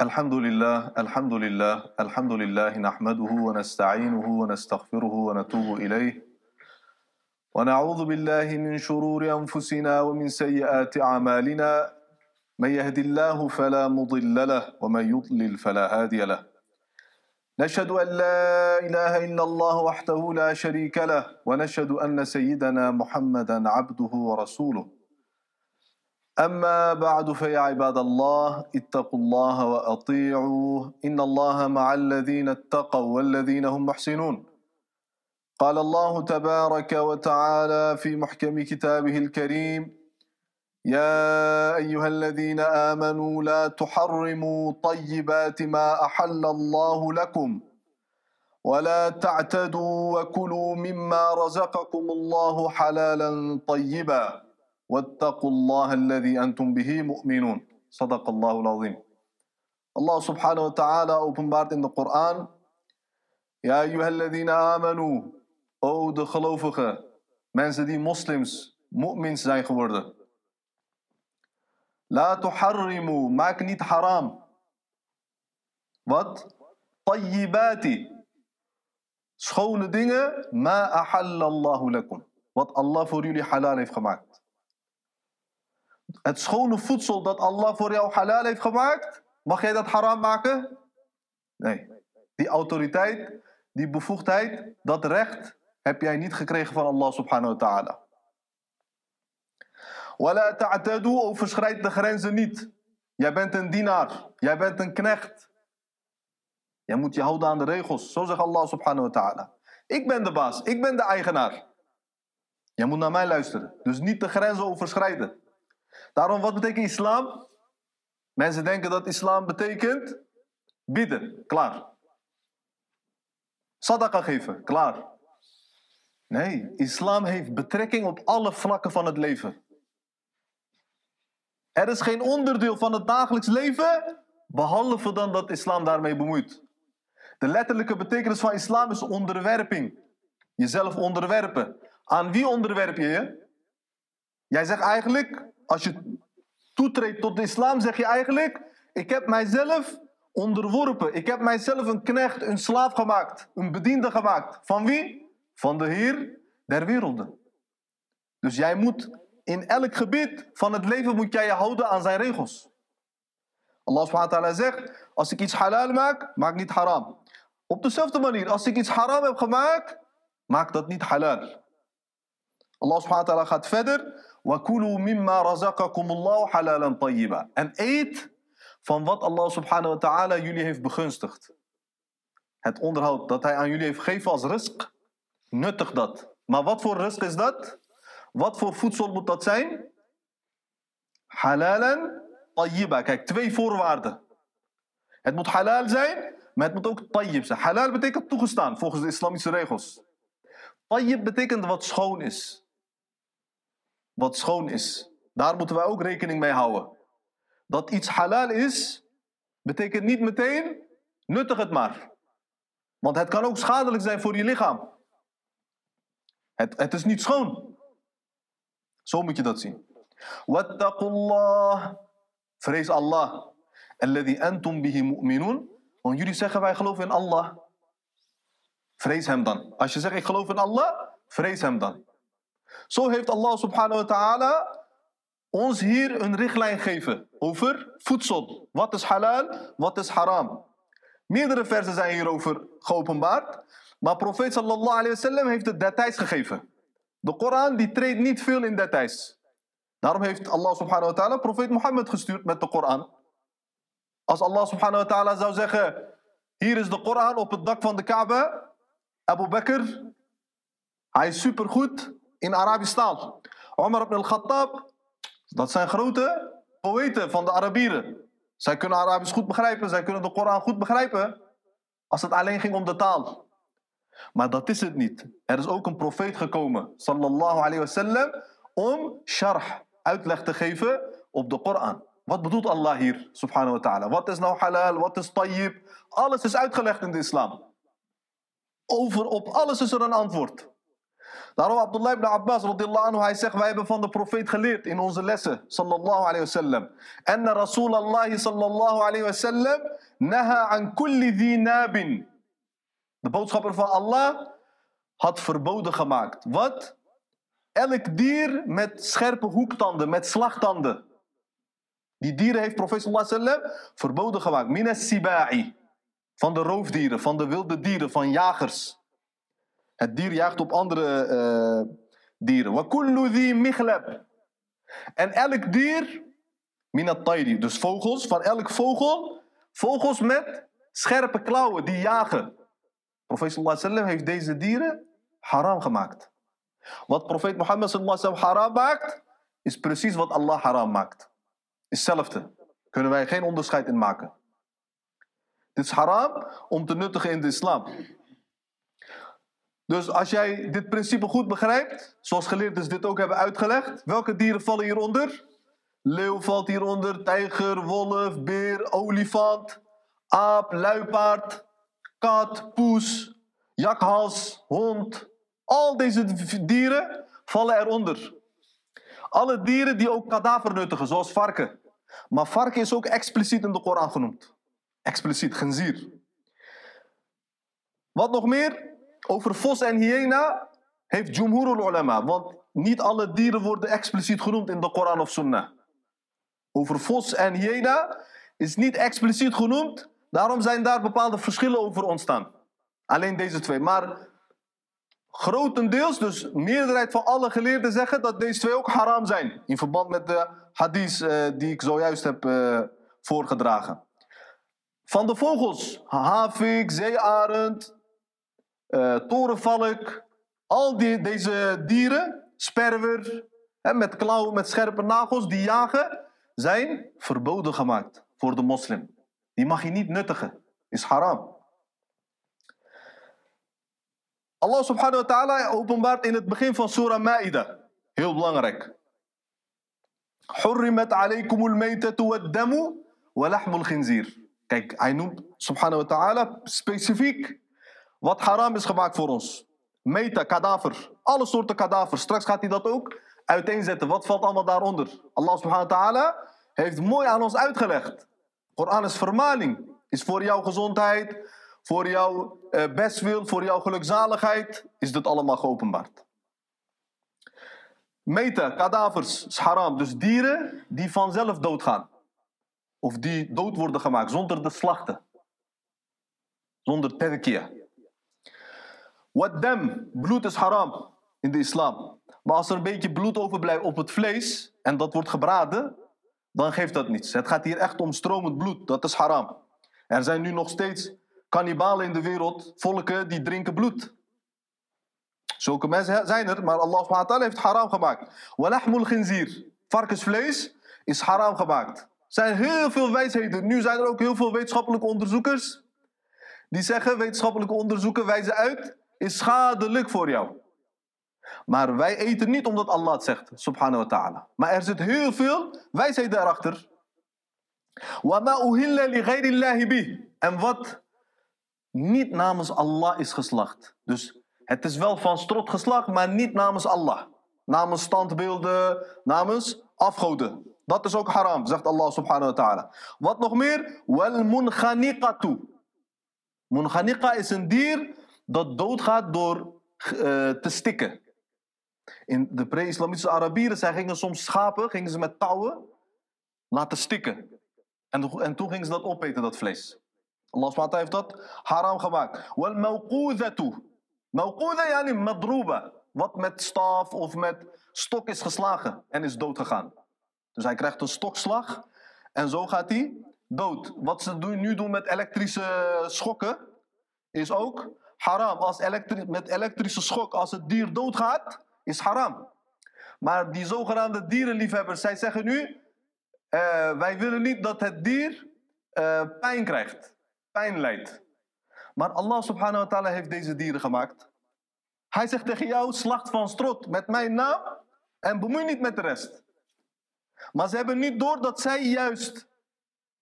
الحمد لله الحمد لله الحمد لله نحمده ونستعينه ونستغفره ونتوب إليه. ونعوذ بالله من شرور أنفسنا ومن سيئات أعمالنا. من يهد الله فلا مضل له ومن يضلل فلا هادي له. نشهد أن لا إله إلا الله وحده لا شريك له ونشهد أن سيدنا محمدا عبده ورسوله. أما بعد فيا عباد الله اتقوا الله وأطيعوه. إن الله مع الذين اتقوا والذين هم محسنون. قال الله تبارك وتعالى في محكم كتابه الكريم يا أيها الذين آمنوا لا تحرموا طيبات ما أحل الله لكم ولا تعتدوا وكلوا مما رزقكم الله حلالا طيبا واتقوا الله الذي أنتم به مؤمنون. صدق الله العظيم. الله سبحانه وتعالى openbaart in de Koran يا أيها الذين آمنوا O de gelovigen mensen die moslims mu'mins zijn geworden La tuharrimu, maak niet haram. Wat? Tayyibati. Schone dingen, ma ahallallahu lakum. Wat Allah voor jullie halal heeft gemaakt. Het schone voedsel dat Allah voor jou halal heeft gemaakt, mag jij dat haram maken? Nee. Die autoriteit, die bevoegdheid, dat recht heb jij niet gekregen van Allah subhanahu wa ta'ala. Wala ta'tadu, overschrijd de grenzen niet. Jij bent een dienaar, jij bent een knecht. Jij moet je houden aan de regels, zo zegt Allah subhanahu wa ta'ala. Ik ben de baas, ik ben de eigenaar. Jij moet naar mij luisteren, dus niet de grenzen overschrijden. Daarom, wat betekent islam? Mensen denken dat islam betekent bidden, klaar. Sadaqa geven, klaar. Nee, islam heeft betrekking op alle vlakken van het leven. Er is geen onderdeel van het dagelijks leven, behalve dan dat islam daarmee bemoeit. De letterlijke betekenis van islam is onderwerping. Jezelf onderwerpen. Aan wie onderwerp je je? Jij zegt eigenlijk, als je toetreedt tot de islam, zeg je eigenlijk: Ik heb mijzelf onderworpen. Ik heb mijzelf een knecht, een slaaf gemaakt, een bediende gemaakt. Van wie? Van de Heer der werelden. Dus jij moet in elk gebied van het leven moet jij je houden aan zijn regels. Allah subhanahu wa ta'ala zegt: Als ik iets halal maak, maak niet haram. Op dezelfde manier, als ik iets haram heb gemaakt, maak dat niet halal. Allah subhanahu wa ta'ala gaat verder. وَكُلُوا مِمَّا رَزَقَكُمُ اللَّهُ حَلَالًا طَيِّبًا En eet van wat Allah subhanahu wa ta'ala jullie heeft begunstigd. Het onderhoud dat hij aan jullie heeft gegeven als risk, nuttig dat. Maar wat voor risk is dat? Wat voor voedsel moet dat zijn? Halalan tayyiba. Kijk, twee voorwaarden. Het moet halal zijn, maar het moet ook tayyib zijn. Halal betekent toegestaan, volgens de islamitische regels. Tayyib betekent wat schoon is wat schoon is. Daar moeten wij ook rekening mee houden. Dat iets halal is, betekent niet meteen nuttig het maar. Want het kan ook schadelijk zijn voor je lichaam. Het, het is niet schoon. Zo moet je dat zien. Wattaqullah. Vrees Allah. Alladhi antum bihi mu'minun. Want jullie zeggen wij geloven in Allah. Vrees hem dan. Als je zegt ik geloof in Allah, vrees hem dan. Zo heeft Allah subhanahu wa ta'ala ons hier een richtlijn gegeven over voedsel. Wat is halal, wat is haram. Meerdere versen zijn hierover geopenbaard. Maar profeet sallallahu alayhi wasallam heeft de details gegeven. De Koran die treedt niet veel in details. Daarom heeft Allah subhanahu wa ta'ala profeet Mohammed gestuurd met de Koran. Als Allah subhanahu wa ta'ala zou zeggen... Hier is de Koran op het dak van de Kaaba. Abu Bakr, hij is supergoed in Arabisch taal. Omar ibn al-Khattab, dat zijn grote poëten van de Arabieren. Zij kunnen Arabisch goed begrijpen, zij kunnen de Koran goed begrijpen. Als het alleen ging om de taal. Maar dat is het niet. Er is ook een profeet gekomen, sallallahu alayhi wasallam, om sharh, uitleg te geven op de Koran. Wat bedoelt Allah hier, subhanahu wa ta'ala? Wat is nou halal, wat is tayyib? Alles is uitgelegd in de islam. Over op alles is er een antwoord. Daarom Abdullah ibn Abbas radiyallahu anhu, hij zegt, wij hebben van de profeet geleerd in onze lessen, sallallahu alayhi wasallam. En Rasulallah sallallahu alayhi wasallam, naha an kulli dhi nabin. De boodschapper van Allah had verboden gemaakt. Wat? Elk dier met scherpe hoektanden, met slagtanden. Die dieren heeft profeet sallallahu verboden gemaakt. Minas sibai. Van de roofdieren, van de wilde dieren, van jagers. Het dier jaagt op andere uh, dieren. Wa kullu dhi. En elk dier, minat tayri, dus vogels, van elk vogel, vogels met scherpe klauwen die jagen. Profeet sallallahu heeft deze dieren haram gemaakt. Wat profeet Mohammed sallallahu haram maakt, is precies wat Allah haram maakt. Hetzelfde. Kunnen wij geen onderscheid in maken. Dit is haram om te nuttigen in de islam. Dus als jij dit principe goed begrijpt, zoals geleerden dit ook hebben uitgelegd, welke dieren vallen hieronder? Leeuw valt hieronder, tijger, wolf, beer, olifant, aap, luipaard, kat, poes, jakhals, hond. Al deze dieren vallen eronder. Alle dieren die ook kadaver nuttigen, zoals varken. Maar varken is ook expliciet in de Koran genoemd. Expliciet, genzier. Wat nog meer? Over vos en hyena heeft Jumhurul ulama. Want niet alle dieren worden expliciet genoemd in de Koran of Sunnah. Over vos en hyena is niet expliciet genoemd. Daarom zijn daar bepaalde verschillen over ontstaan. Alleen deze twee. Maar grotendeels, dus meerderheid van alle geleerden zeggen dat deze twee ook haram zijn. In verband met de hadith uh, die ik zojuist heb uh, voorgedragen. Van de vogels, havik, zeearend, uh, torenvalk, al die, deze dieren, sperwer, hè, met klauwen, met scherpe nagels, die jagen, zijn verboden gemaakt voor de moslim. Die mag je niet nuttigen, is haram. Allah subhanahu wa ta'ala openbaart in het begin van Surah Ma'idah. Heel belangrijk. حرمت عليكم الميتة والدم ولحم الخنزير. Kijk, hij noemt subhanahu wa ta'ala specifiek wat haram is gemaakt voor ons. Meta, kadaver. Alle soorten kadavers. Straks gaat hij dat ook uiteenzetten. Wat valt allemaal daaronder? Allah subhanahu wa ta'ala heeft mooi aan ons uitgelegd. Koran is vermaning. Is voor jouw gezondheid, voor jouw uh, bestwil, voor jouw gelukzaligheid. Is dit allemaal geopenbaard. Meta, kadavers, is haram. Dus dieren die vanzelf doodgaan. Of die dood worden gemaakt zonder de slachten. Zonder tedkia. Wat dem, bloed is haram in de islam. Maar als er een beetje bloed overblijft op het vlees en dat wordt gebraden, dan geeft dat niets. Het gaat hier echt om stromend bloed, dat is haram. Er zijn nu nog steeds kannibalen in de wereld, volken die drinken bloed. Zulke mensen zijn er, maar Allah heeft haram gemaakt. Walahmul khinzir, varkensvlees, is haram gemaakt. Er zijn heel veel wijsheden. Nu zijn er ook heel veel wetenschappelijke onderzoekers die zeggen, wetenschappelijke onderzoeken wijzen uit is schadelijk voor jou. Maar wij eten niet omdat Allah het zegt, subhanahu wa ta'ala. Maar er zit heel veel wijsheid daarachter. En wat niet namens Allah is geslacht. Dus het is wel van strot geslacht, maar niet namens Allah. Namens standbeelden, namens afgoden. Dat is ook haram, zegt Allah subhanahu wa ta'ala. Wat nog meer? Wal munghaniqatu. Munghaniqa is een dier dat doodgaat door uh, te stikken. In de pre-islamitische Arabieren, zij gingen soms schapen, gingen ze met touwen laten stikken. En, en toen gingen ze dat opeten, dat vlees. Allah SWT heeft dat haram gemaakt. Mawquda yani madruba. Wat met staf of met stok is geslagen en is doodgegaan. Dus hij krijgt een stokslag en zo gaat hij dood. Wat ze nu doen met elektrische schokken is ook haram. Als met elektrische schok, als het dier doodgaat, is haram. Maar die zogenaamde dierenliefhebbers, zij zeggen nu, uh, wij willen niet dat het dier uh, pijn krijgt, pijn lijdt. Maar Allah subhanahu wa ta'ala heeft deze dieren gemaakt. Hij zegt tegen jou, slacht van strot met mijn naam en bemoei niet met de rest. Maar ze hebben niet door dat zij juist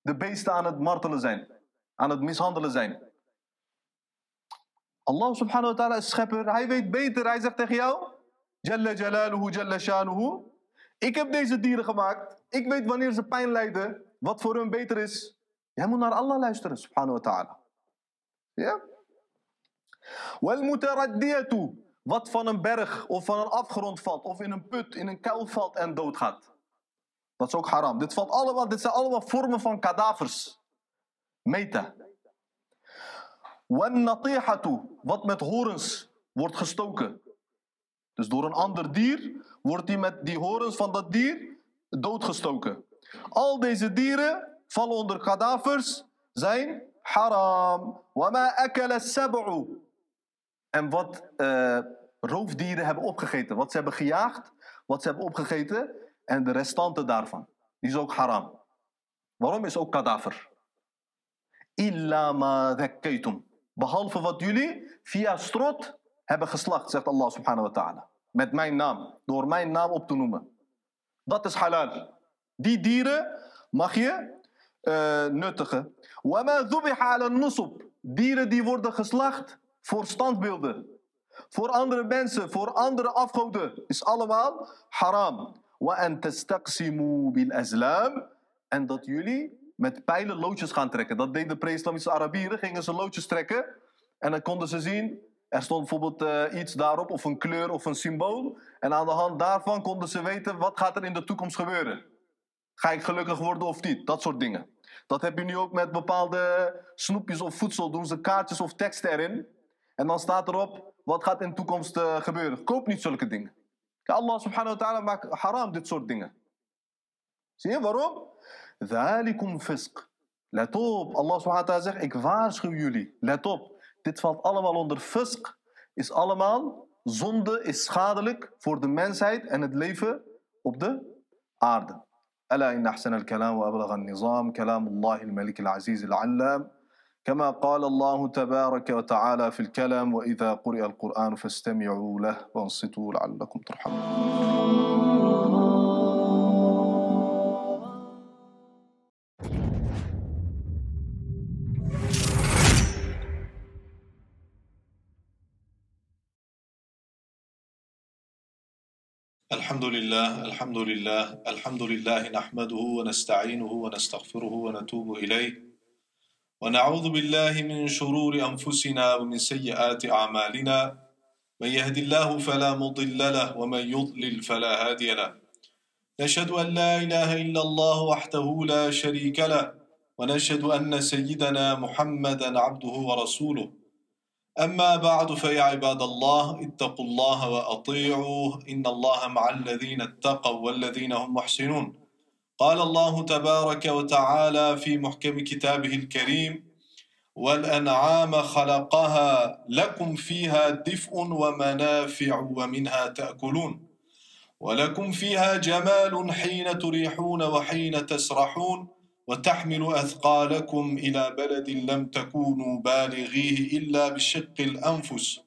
de beesten aan het martelen zijn, aan het mishandelen zijn. Allah subhanahu wa ta'ala is schepper. Hij weet beter. Hij zegt tegen jou. Jalla jalaluhu, jalla shanuhu. Ik heb deze dieren gemaakt. Ik weet wanneer ze pijn lijden. Wat voor hun beter is. Jij moet naar Allah luisteren, subhanahu wa ta'ala. Ja? Wal mutaraddiyatu. Wat van een berg of van een afgrond valt. Of in een put, in een kuil valt en doodgaat. Dat is ook haram. Dit, valt allemaal, dit zijn allemaal vormen van kadavers. Meta. Wan natihatu. Wat met horens wordt gestoken. Dus door een ander dier wordt die met die horens van dat dier doodgestoken. Al deze dieren vallen onder kadavers, zijn haram. En wat uh, roofdieren hebben opgegeten. Wat ze hebben gejaagd, wat ze hebben opgegeten. En de restanten daarvan. Die is ook haram. Waarom is ook kadaver? Illa ma Behalve wat jullie via strot hebben geslacht, zegt Allah subhanahu wa ta'ala. Met mijn naam. Door mijn naam op te noemen. Dat is halal. Die dieren mag je uh, nuttigen. Dieren die worden geslacht voor standbeelden. Voor andere mensen, voor andere afgoden. Is allemaal haram. En dat jullie met pijlen loodjes gaan trekken. Dat deden de pre-islamische Arabieren. Gingen ze loodjes trekken. En dan konden ze zien er stond bijvoorbeeld uh, iets daarop, of een kleur of een symbool. En aan de hand daarvan konden ze weten wat gaat er in de toekomst gebeuren. Ga ik gelukkig worden of niet? Dat soort dingen. Dat heb je nu ook met bepaalde snoepjes of voedsel. Doen ze kaartjes of teksten erin. En dan staat erop wat gaat in de toekomst uh, gebeuren. Koop niet zulke dingen. Allah subhanahu wa ta'ala maakt haram dit soort dingen. Zie je waarom? Dhalikum fisq. Let op. Allah subhanahu wa ta'ala zegt, ik waarschuw jullie. Let op. Dit valt allemaal onder fusk. Is allemaal zonde, is schadelijk voor de mensheid en het leven op de aarde. ألا إن أحسن الكلام وأبلغ النظام كلام الله الملك العزيز العلام كما قال الله تبارك وتعالى في الكلام وإذا قرئ القرآن فاستمعوا له وانصتوا لعلكم ترحمون الحمد لله الحمد لله الحمد لله نحمده ونستعينه ونستغفره ونتوب إليه. ونعوذ بالله من شرور أنفسنا ومن سيئات أعمالنا. من يهد الله فلا مضل له ومن يضلل فلا هادي له. نشهد أن لا إله إلا الله وحده لا شريك له. ونشهد أن سيدنا محمدا عبده ورسوله. أما بعد فيا عباد الله اتقوا الله وأطيعوه إن الله مع الذين اتقوا والذين هم محسنون. قال الله تبارك وتعالى في محكم كتابه الكريم والأنعام خلقها لكم فيها دفء ومنافع ومنها تأكلون. ولكم فيها جمال حين تريحون وحين تسرحون. وتحمل أثقالكم إلى بلد لم تكونوا بالغيه إلا بشق الأنفس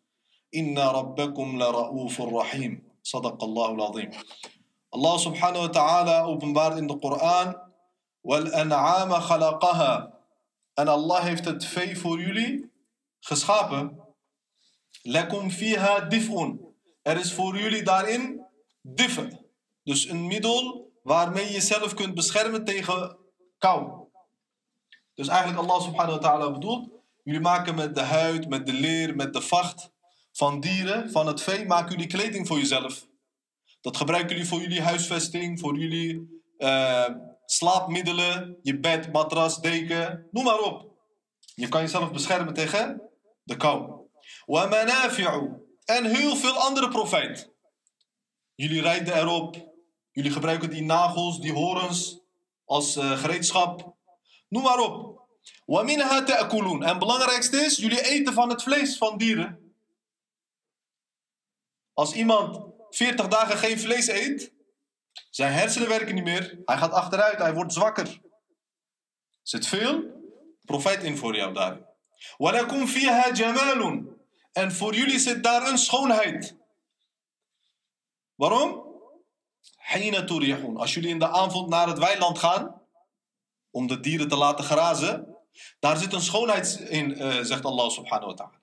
إن ربكم لرؤوف رحيم صدق الله العظيم الله سبحانه وتعالى openbaart in de Koran والأنعام خلقها en Allah heeft het vee voor jullie geschapen لكم فيها دفء er is voor jullie daarin diffe dus een middel waarmee je jezelf kunt beschermen tegen kou. Dus eigenlijk Allah subhanahu wa ta'ala bedoelt, jullie maken met de huid, met de leer, met de vacht van dieren, van het vee, maken jullie kleding voor jezelf. Dat gebruiken jullie voor jullie huisvesting, voor jullie uh, slaapmiddelen, je bed, matras, deken, noem maar op. Je kan jezelf beschermen tegen de kou. En heel veel andere profijt. Jullie rijden erop. Jullie gebruiken die nagels, die horens, als uh, gereedschap. Noem maar op. وَمِنْهَا تَأْكُلُونَ En het belangrijkste is, jullie eten van het vlees van dieren. Als iemand 40 dagen geen vlees eet, zijn hersenen werken niet meer. Hij gaat achteruit, hij wordt zwakker. Zit veel profijt in voor jou daar. وَلَكُمْ فِيهَا جَمَالٌ En voor jullie zit daar een schoonheid. Waarom? Als jullie in de avond naar het weiland gaan, om de dieren te laten grazen, daar zit een schoonheid in, eh, zegt Allah subhanahu wa ta'ala.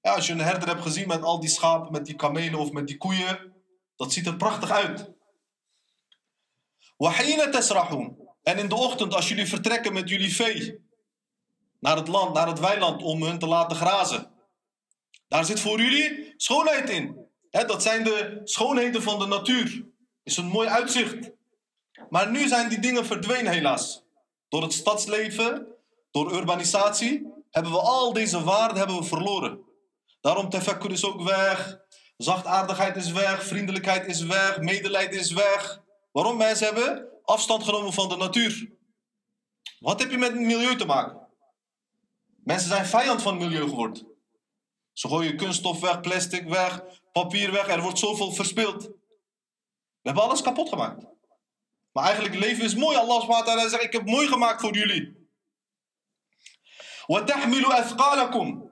Ja, als je een herder hebt gezien met al die schapen, met die kamelen of met die koeien, dat ziet er prachtig uit. En in de ochtend, als jullie vertrekken met jullie vee naar het land, naar het weiland, om hun te laten grazen. Daar zit voor jullie schoonheid in. Dat zijn de schoonheden van de natuur. Is een mooi uitzicht. Maar nu zijn die dingen verdwenen helaas. Door het stadsleven, door urbanisatie, hebben we al deze waarden hebben we verloren. Daarom tefakkur is ook weg, zachtaardigheid is weg, vriendelijkheid is weg, medelijden is weg. Waarom? Mensen hebben afstand genomen van de natuur. Wat heb je met het milieu te maken? Mensen zijn vijand van het milieu geworden. Ze gooien kunststof weg, plastic weg, papier weg. Er wordt zoveel verspild. We hebben alles kapot gemaakt. Maar eigenlijk het leven is mooi. Allah subhanahu zegt, ik heb het mooi gemaakt voor jullie.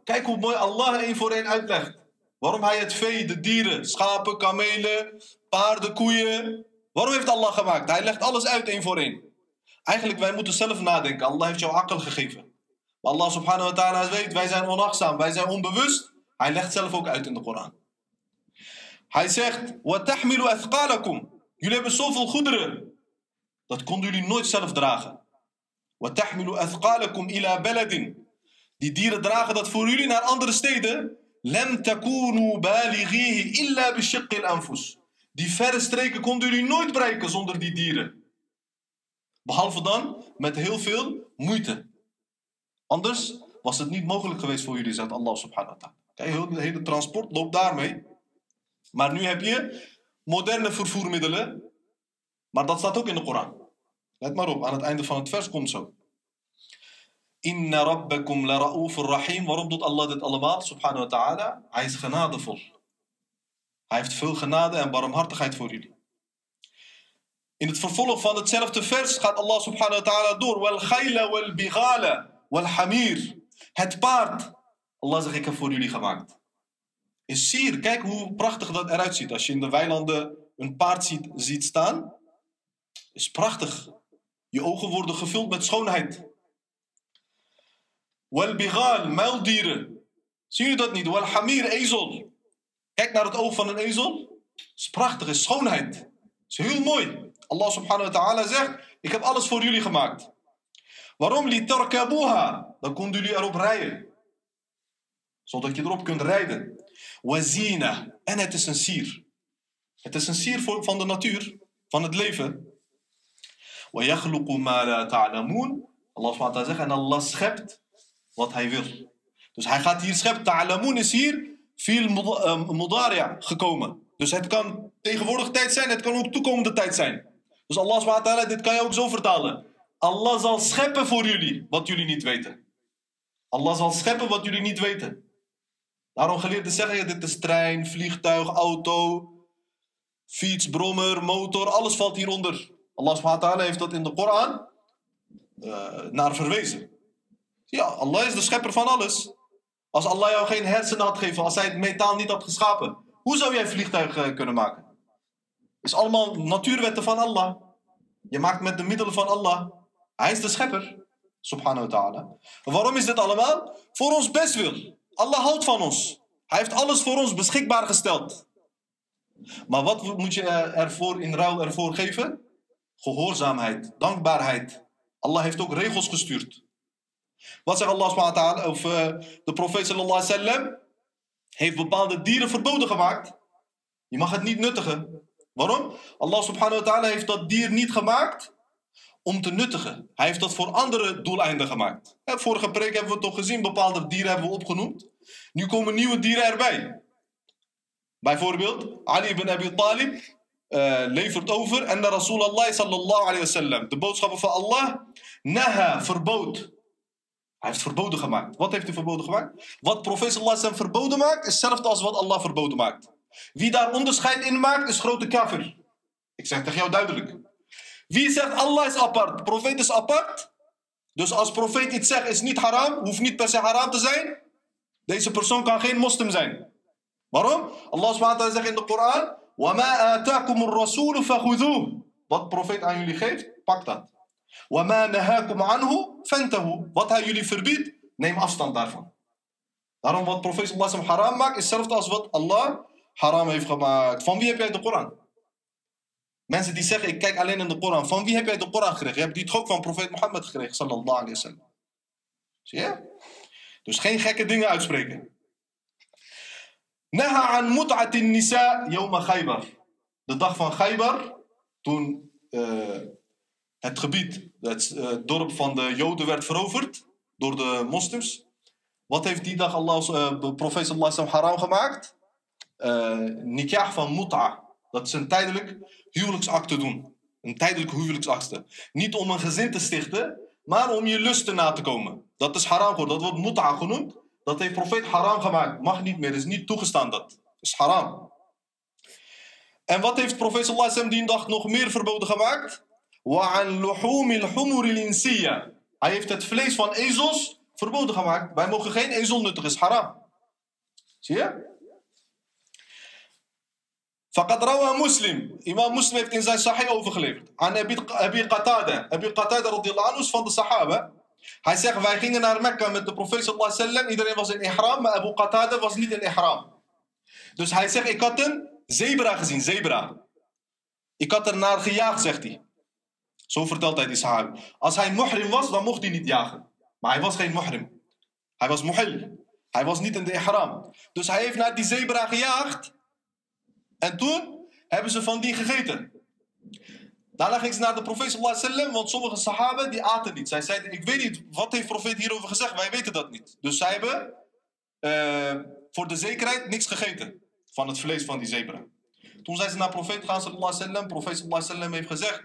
Kijk hoe mooi Allah één voor één uitlegt. Waarom hij het vee, de dieren, schapen, kamelen, paarden, koeien. Waarom heeft Allah gemaakt? Hij legt alles uit één voor één. Eigenlijk, wij moeten zelf nadenken. Allah heeft jou akkel gegeven. Maar Allah subhanahu wa ta'ala weet, wij zijn onachtzaam, wij zijn onbewust. Hij legt zelf ook uit in de Koran. Hij zegt, وَتَحْمِلُ أَثْقَالَكُمْ Jullie hebben zoveel goederen. Dat konden jullie nooit zelf dragen. وَتَحْمِلُ أَثْقَالَكُمْ إِلَى بَلَدٍ Die dieren dragen dat voor jullie naar andere steden. لَمْ تَكُونُوا بَالِغِيهِ إِلَّا بِشِقِّ الْأَنفُسِ Die verre streken konden jullie nooit bereiken zonder die dieren. Behalve dan met heel veel moeite. Anders was het niet mogelijk geweest voor jullie, zegt Allah subhanahu wa ta'ala. Kijk, het hele transport loopt daarmee. Maar nu heb je moderne vervoermiddelen. Maar dat staat ook in de Koran. Let maar op, aan het einde van het vers komt zo. Inna rabbakum la ra'ufur rahim. Waarom doet Allah dit allemaal? Subhanahu wa ta'ala. Hij is genadevol. Hij heeft veel genade en barmhartigheid voor jullie. In het vervolg van hetzelfde vers gaat Allah subhanahu wa ta'ala door. Wal khayla wal bighala wal hamir. Het paard. Allah zegt, ik heb voor jullie gemaakt. Is sier. Kijk hoe prachtig dat eruit ziet. Als je in de weilanden een paard ziet, staan. Is prachtig. Je ogen worden gevuld met schoonheid. Wal bighal, muildieren. Zie je dat niet? Wal hamir, ezel. Kijk naar het oog van een ezel. Is prachtig, is schoonheid. Is heel mooi. Allah subhanahu wa ta'ala zegt, ik heb alles voor jullie gemaakt. Waarom? Litarkabuha. Dan konden jullie erop rijden. Zodat je erop kunt rijden. Wazina. En het is een sier. Het is een sier van de natuur, van het leven. وَيَخْلُقُ مَا لَا تَعْلَمُونَ Allah subhanahu zegt, en Allah schept wat hij wil. Dus hij gaat hier scheppen. Ta'lamoon is hier veel mudaria gekomen. Dus het kan tegenwoordig tijd zijn, het kan ook toekomende tijd zijn. Dus Allah subhanahu dit kan je ook zo vertalen. Allah zal scheppen voor jullie wat jullie niet weten. Allah zal scheppen wat jullie niet weten. Daarom geleerden zeggen, dit is trein, vliegtuig, auto, fiets, brommer, motor, alles valt hieronder. Allah subhanahu heeft dat in de Koran uh, naar verwezen. Ja, Allah is de schepper van alles. Als Allah jou geen hersenen had gegeven, als hij het metaal niet had geschapen, hoe zou jij vliegtuig uh, kunnen maken? Het is allemaal natuurwetten van Allah. Je maakt met de middelen van Allah. Hij is de schepper. Subhanahu wa ta'ala. Waarom is dit allemaal? Voor ons bestwil. Allah houdt van ons. Hij heeft alles voor ons beschikbaar gesteld. Maar wat moet je ervoor in ruil ervoor geven? Gehoorzaamheid, dankbaarheid. Allah heeft ook regels gestuurd. Wat zegt Allah subhanahu wa ta'ala? Of uh, de profeet sallallahu alaihi wasallam heeft bepaalde dieren verboden gemaakt. Je mag het niet nuttigen. Waarom? Allah subhanahu wa ta'ala heeft dat dier niet gemaakt om te nuttigen. Hij heeft dat voor andere doeleinden gemaakt. vorige preek hebben we toch gezien, bepaalde dieren hebben we opgenoemd. Nu komen nieuwe dieren erbij. Bijvoorbeeld, Ali ibn Abi Talib uh, levert over. En de Rasulallah sallallahu alayhi wasallam. De boodschappen van Allah. Naha, verbood. Hij heeft verboden gemaakt. Wat heeft hij verboden gemaakt? Wat profeet sallallahu alayhi verboden maakt, is hetzelfde als wat Allah verboden maakt. Wie daar onderscheid in maakt, is grote kafir. Ik zeg tegen jou duidelijk. Wie zegt Allah is apart, profeet is apart. Dus als profeet iets zegt is niet haram, hoeft niet per se haram te zijn. Deze persoon kan geen moslim zijn. Waarom? Allah subhanahu wa zegt in de Koran. وَمَا آتَاكُمُ الرَّسُولُ فَخُذُوهُ Wat profeet aan jullie geeft, pak dat. وَمَا نَهَاكُمْ عَنْهُ فَانْتَهُ Wat hij jullie verbiedt, neem afstand daarvan. Daarom wat profeet sallallahu alaihi wasallam haram maakt, is hetzelfde als wat Allah haram heeft gemaakt. Van wie heb jij de Koran? Mensen die zeggen, ik kijk alleen in de Koran. Van wie heb jij de Koran gekregen? Je hebt die toch ook van profeet Mohammed gekregen, sallallahu alaihi wasallam. Zie je? Dus geen gekke dingen uitspreken. Naha an mut'atin nisa yawma Khaybar. De dag van Khaybar, toen uh, het gebied, het uh, dorp van de Joden werd veroverd door de moslims. Wat heeft die dag Allah, uh, de profeet sallallahu haram gemaakt? nikah van mut'a. Dat is een tijdelijk huwelijksakte doen. Een tijdelijke huwelijksakte. Niet om een gezin te stichten, maar om je lusten na te komen. Dat is haram. Dat wordt mut'a genoemd. Dat heeft profeet haram gemaakt. Mag niet meer. is niet toegestaan dat. Is haram. En wat heeft profeet sallallahu alaihi die dag nog meer verboden gemaakt? Hij heeft het vlees van ezels verboden gemaakt. Wij mogen geen ezel nuttigen. is haram. Zie je? فقد روى مسلم إمام مسلم heeft in zijn sahih overgeleverd aan Abi, Abi Qatada Abi Qatada radiyallahu anhu is van de sahaba hij zegt wij gingen naar Mekka met de profeet sallallahu alaihi wasallam iedereen was in ihram maar Abu Qatada was niet in ihram dus hij zegt ik had een zebra gezien zebra ik had er naar gejaagd zegt hij zo vertelt hij die sahaba als hij muhrim was dan mocht hij niet jagen maar hij was geen muhrim hij was muhil hij was niet in de ihram dus hij heeft naar die zebra gejaagd en toen hebben ze van die gegeten. Daarna ging ze naar de profeet sallallahu want sommige sahaba die aten niet. Zij zeiden, ik weet niet, wat heeft profeet hierover gezegd? Wij weten dat niet. Dus zij hebben uh, voor de zekerheid niks gegeten van het vlees van die zebra. Toen zijn ze naar profeet gaan sallallahu. Profeet sallallahu heeft gezegd,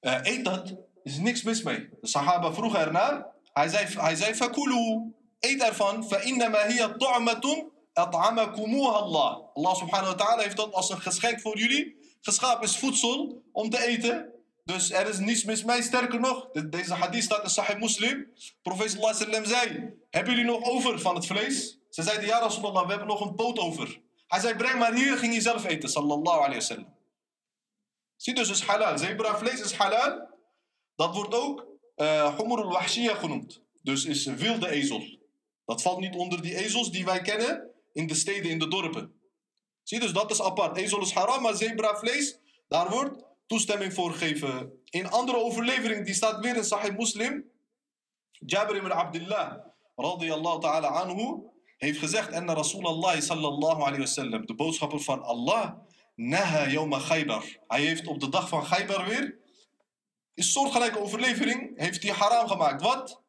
uh, eet dat, er is niks mis mee. De sahaba vroegen ernaar. Hij zei, hij zei fakulu, eet ervan, fa innama hiya ta'matun at'amakumuha Allah. Allah subhanahu wa ta'ala heeft dat als een geschenk voor jullie geschapen. is voedsel om te eten. Dus er is niets mis mee. Sterker nog, deze hadith staat in Sahih Muslim. Profeet sallallahu zei, hebben jullie nog over van het vlees? Ze zeiden, ja Rasulallah, we hebben nog een poot over. Hij zei, breng maar hier, ging hij zelf eten. Sallallahu alaihi wasallam. Zie dus, is halal. Zebra vlees is halal. Dat wordt ook uh, humur al-wahshiyah genoemd. Dus is wilde ezel. Dat valt niet onder die ezels die wij kennen in de steden, in de dorpen. Zie dus dat is apart. Ezel is haram, maar zebravlees, daar wordt toestemming voor gegeven. In andere overlevering, die staat weer in Sahih Muslim. Jabir ibn Abdullah, radiyallahu ta'ala anhu, heeft gezegd, en Rasulallah sallallahu alayhi wasallam, de boodschapper van Allah, naha yawma Khaybar. Hij heeft op de dag van Khaybar weer, is soortgelijke overlevering, heeft hij haram gemaakt. Wat?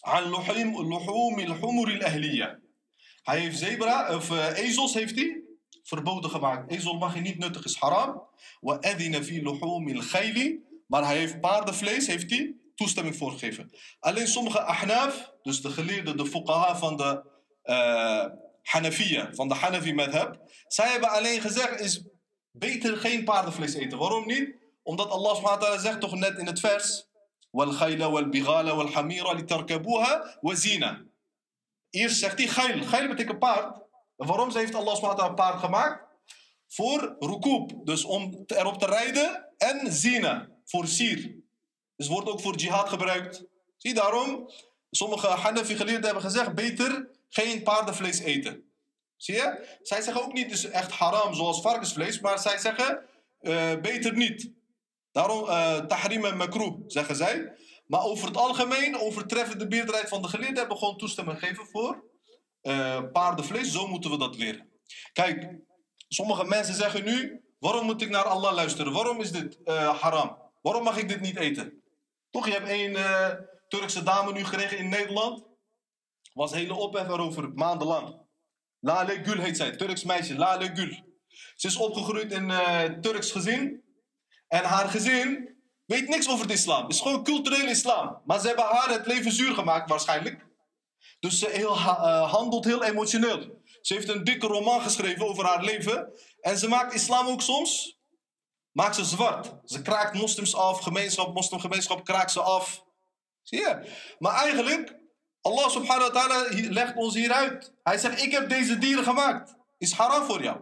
An luhum al-humur al-ahliya. Hij heeft zebra, of uh, ezels heeft hij verboden gemaakt. Ezel mag je niet nuttig, is haram. Wa adina fi luhumil khayli. Maar hij heeft paardenvlees, heeft hij toestemming voor gegeven. Alleen sommige ahnaf, dus de geleerden, de fuqaha van de uh, Hanafiya, van de Hanafi madhab. Zij hebben alleen gezegd, is beter geen paardenvlees eten. Waarom niet? Omdat Allah subhanahu wa ta'ala zegt toch net in het vers. والخيل والبغال والحمير لتركبوها وزينه Eerst zegt hij geil. Geil betekent paard. Waarom heeft Allah SWT een paard gemaakt? Voor rukub. Dus om erop te rijden. En zina. Voor sier. Dus wordt ook voor jihad gebruikt. Zie daarom. Sommige Hanafi geleerden hebben gezegd. Beter geen paardenvlees eten. Zie je? Zij zeggen ook niet dus echt haram zoals varkensvlees. Maar zij zeggen uh, beter niet. Daarom uh, tahrim en zeggen zij. Maar over het algemeen overtreffen de meerderheid van de geleerden hebben gewoon toestemming gegeven voor uh, paardenvlees. Zo moeten we dat leren. Kijk, sommige mensen zeggen nu: waarom moet ik naar Allah luisteren? Waarom is dit uh, haram? Waarom mag ik dit niet eten? Toch, je hebt één uh, Turkse dame nu gekregen in Nederland. Was hele ophef erover, maandenlang. Lale Gül heet zij, Turks meisje, Lale Gül. Ze is opgegroeid in Turks gezin. En haar gezin weet niks over de islam. Het is gewoon cultureel islam. Maar ze hebben haar het leven zuur gemaakt waarschijnlijk. Dus ze heel, uh, handelt heel emotioneel. Ze heeft een dikke roman geschreven over haar leven. En ze maakt islam ook soms maakt ze zwart. Ze kraakt moslims af, gemeenschap, moslimgemeenschap kraakt ze af. Zie je? Maar eigenlijk, Allah subhanahu wa ta'ala legt ons hieruit. Hij zegt, ik heb deze dieren gemaakt. Is haram voor jou.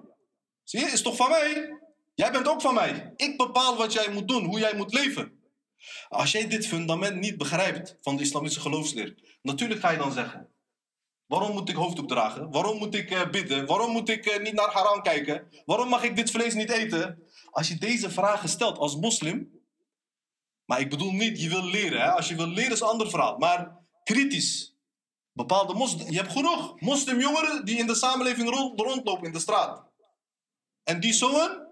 Zie je? Is toch van mij? Jij bent ook van mij. Ik bepaal wat jij moet doen, hoe jij moet leven. Als jij dit fundament niet begrijpt van de islamitische geloofsleer, natuurlijk ga je dan zeggen: Waarom moet ik hoofddoek dragen? Waarom moet ik eh, bidden? Waarom moet ik eh, niet naar haram kijken? Waarom mag ik dit vlees niet eten? Als je deze vragen stelt als moslim, maar ik bedoel niet, je wil leren. Hè? Als je wil leren is een ander verhaal. Maar kritisch. Bepaalde moslim, je hebt genoeg moslimjongeren die in de samenleving rond, rondlopen in de straat. En die zo'n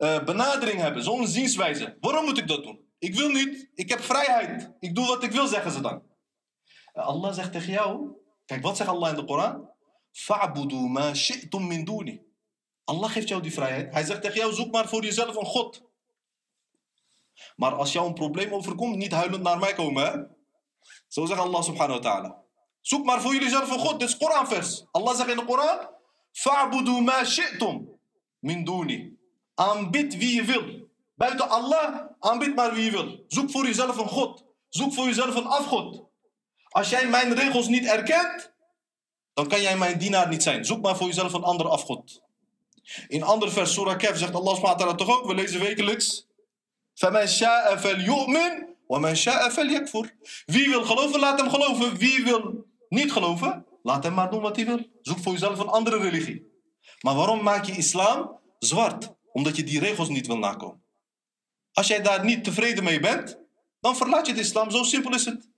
eh, benadering hebben, zo'n zienswijze. Waarom moet ik dat doen? Ik wil niet, ik heb vrijheid. Ik doe wat ik wil, zeggen ze dan. Eh, Allah zegt tegen jou, kijk wat zegt Allah in de Koran? Fa'budu ma shi'tum min duni. Allah geeft jou die vrijheid. Hij zegt tegen jou, zoek maar voor jezelf een God. Maar als jou een probleem overkomt, niet huilend naar mij komen. Hè? Zo zegt Allah subhanahu wa ta'ala. Zoek maar voor jullie zelf een God. Dit is Koranvers. Allah zegt in de Koran. Fa'budu ma shi'tum min duni. Aanbid wie je wil. Buiten Allah, aanbid maar wie je wil. Zoek voor jezelf een God. Zoek voor jezelf een afgod. Als jij mijn regels niet erkent, dan kan jij mijn dienaar niet zijn. Zoek maar voor jezelf een andere afgod. In ander vers, Surah Kef, zegt Allah subhanahu wa ta'ala toch ook, we lezen wekelijks. فَمَنْ شَاءَ فَلْيُؤْمِنْ وَمَنْ شَاءَ فَلْيَكْفُرْ Wie wil geloven, laat hem geloven. Wie wil niet geloven, laat hem maar doen wat hij wil. Zoek voor jezelf een andere religie. Maar waarom maak je islam zwart? Omdat je die regels niet wil nakomen. Als jij daar niet tevreden mee bent, dan verlaat je de islam. Zo simpel is het.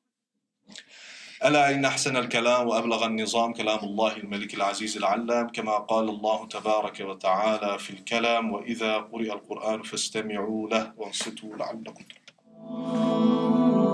ألا إن أحسن الكلام وأبلغ النظام كلام الله الملك العزيز العلام كما قال الله تبارك وتعالى في الكلام وإذا قرئ القرآن فاستمعوا له وانصتوا لعلكم ترحمون